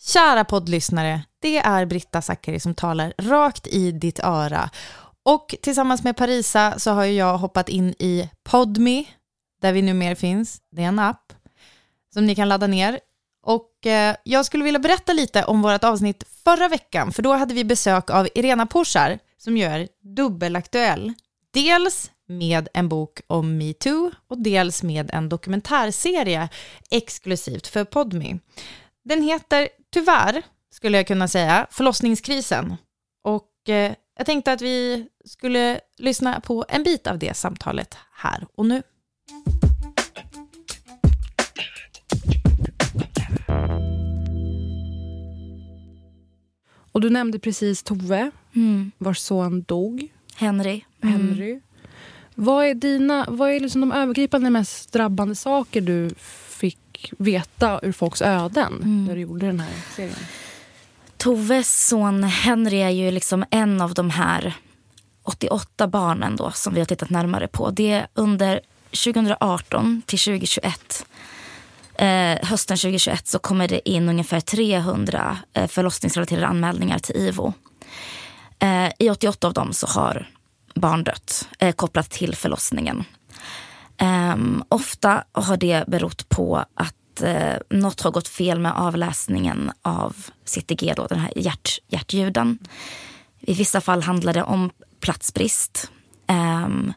Kära poddlyssnare, det är Britta Zackari som talar rakt i ditt öra. Och tillsammans med Parisa så har jag hoppat in i Podme, där vi numera finns. Det är en app som ni kan ladda ner. Och eh, jag skulle vilja berätta lite om vårt avsnitt förra veckan, för då hade vi besök av Irena Porsar som gör dubbelaktuell. Dels med en bok om metoo och dels med en dokumentärserie exklusivt för Podme. Den heter tyvärr, skulle jag kunna säga, Förlossningskrisen. Och eh, jag tänkte att vi skulle lyssna på en bit av det samtalet här och nu. Och du nämnde precis Tove, Mm. vars son dog, Henry. Henry. Vad är, dina, vad är liksom de övergripande mest drabbande saker du fick veta ur folks öden Mm. när du gjorde den här serien? Toves son Henry är ju liksom en av de här 88 barnen då som vi har tittat närmare på. Det är under 2018 till 2021. Eh, hösten 2021 så kommer det in ungefär 300 eh, förlossningsrelaterade anmälningar till IVO. Eh, I 88 av dem så har barn dött eh, kopplat till förlossningen. Ehm, ofta har det berott på att eh, något har gått fel med avläsningen av CTG, då, den här hjärt, hjärtljuden. I vissa fall handlar det om platsbrist. Ehm,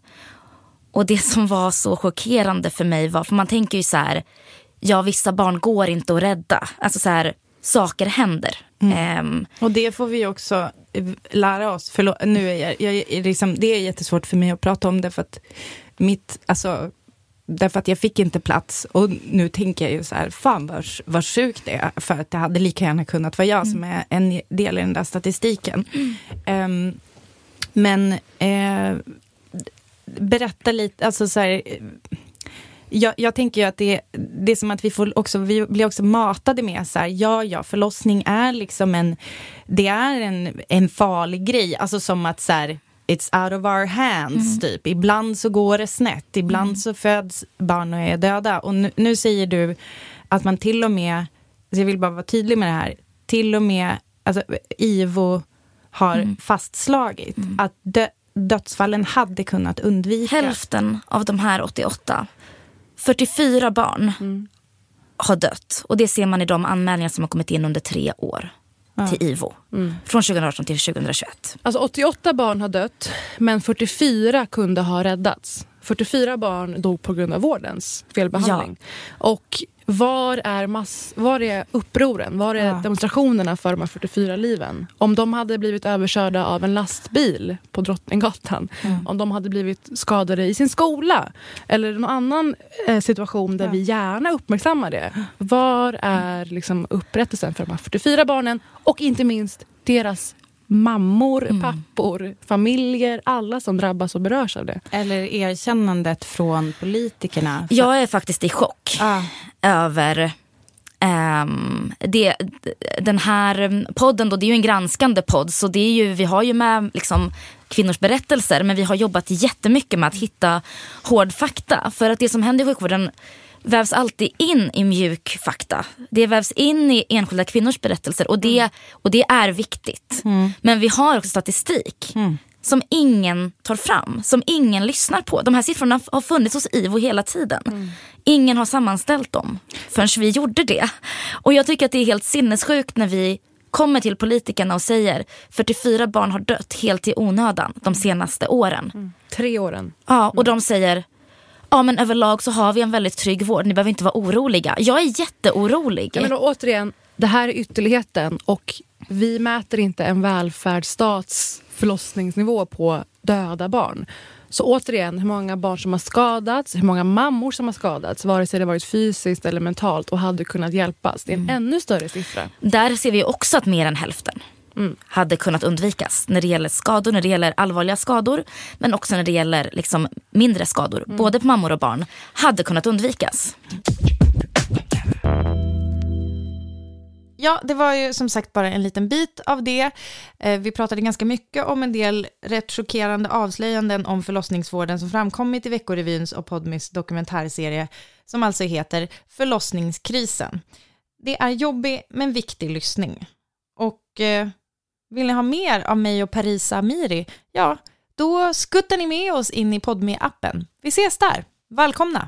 och det som var så chockerande för mig var, för man tänker ju så här, ja vissa barn går inte att rädda. Alltså så här, saker händer. Ehm, Och det får vi också eh, lära oss. Förlåt, nu är jag, jag, är liksom, det är jättesvårt för mig att prata om det för att mitt, alltså, därför att jag fick inte plats. Och nu tänker jag ju så här, fan vad, vad sjukt det är. För att det hade lika gärna kunnat vara jag som är en del i den där statistiken. Ehm, men eh, berätta lite, alltså så här, jag, jag tänker ju att det, det är som att vi, får också, vi blir också matade med så här, ja, ja, förlossning är liksom en, det är en, en farlig grej. Alltså som att så här, it's out of our hands, typ. Ibland så går det snett, ibland så föds barn och är döda. Och nu, nu säger du att man till och med, så jag vill bara vara tydlig med det här, till och med, alltså IVO har fastslagit att dö, dödsfallen hade kunnat undvikas. Hälften av de här 88, 44 barn har dött. Och det ser man i de anmälningar som har kommit in under tre år till IVO. Från 2018 till 2021. Alltså 88 barn har dött, men 44 kunde ha räddats. 44 barn dog på grund av vårdens felbehandling. Och var är, mass, var är upproren? Var är Ja. demonstrationerna för de här 44 liven? Om de hade blivit överkörda av en lastbil på Drottninggatan. Om de hade blivit skadade i sin skola. Eller någon annan eh, situation där vi gärna uppmärksammar det. Var är liksom upprättelsen för de här 44 barnen? Och inte minst deras mammor, pappor, familjer. Alla som drabbas och berörs av det. Eller erkännandet från politikerna. Jag är faktiskt i chock Ah. över ehm, det, den här podden. Då, det är ju en granskande podd, så det är ju, vi har ju med liksom, kvinnors berättelser, men vi har jobbat jättemycket med att hitta hård fakta. För att det som händer i sjukvården vävs alltid in i mjuk fakta. Det vävs in i enskilda kvinnors berättelser och det, och det är viktigt. Men vi har också statistik som ingen tar fram, som ingen lyssnar på. De här siffrorna har funnits hos IVO hela tiden. Mm. Ingen har sammanställt dem förrän vi gjorde det. Och jag tycker att det är helt sinnessjukt när vi kommer till politikerna och säger 44 barn har dött helt i onödan de senaste åren. Mm. Tre åren. Ja, och de säger ja men överlag så har vi en väldigt trygg vård, ni behöver inte vara oroliga. Jag är jätteorolig. Ja, men återigen, det här är ytterligheten och vi mäter inte en välfärdsstats förlossningsnivå på döda barn. Så återigen, hur många barn som har skadats, hur många mammor som har skadats, vare sig det varit fysiskt eller mentalt och hade kunnat hjälpas. Det är en mm. ännu större siffra. Där ser vi också att mer än hälften mm. hade kunnat undvikas när det gäller skador, när det gäller allvarliga skador men också när det gäller liksom mindre skador, mm. både på mammor och barn, hade kunnat undvikas. Ja, det var ju som sagt bara en liten bit av det. Eh, vi pratade ganska mycket om en del rätt chockerande avslöjanden om förlossningsvården som framkommit i Veckorevyns och Podmis dokumentärserie som alltså heter Förlossningskrisen. Det är jobbig men viktig lyssning. Och eh, vill ni ha mer av mig och Parisa Amiri? Ja, då skuttar ni med oss in i Podme-appen. Vi ses där. Välkomna!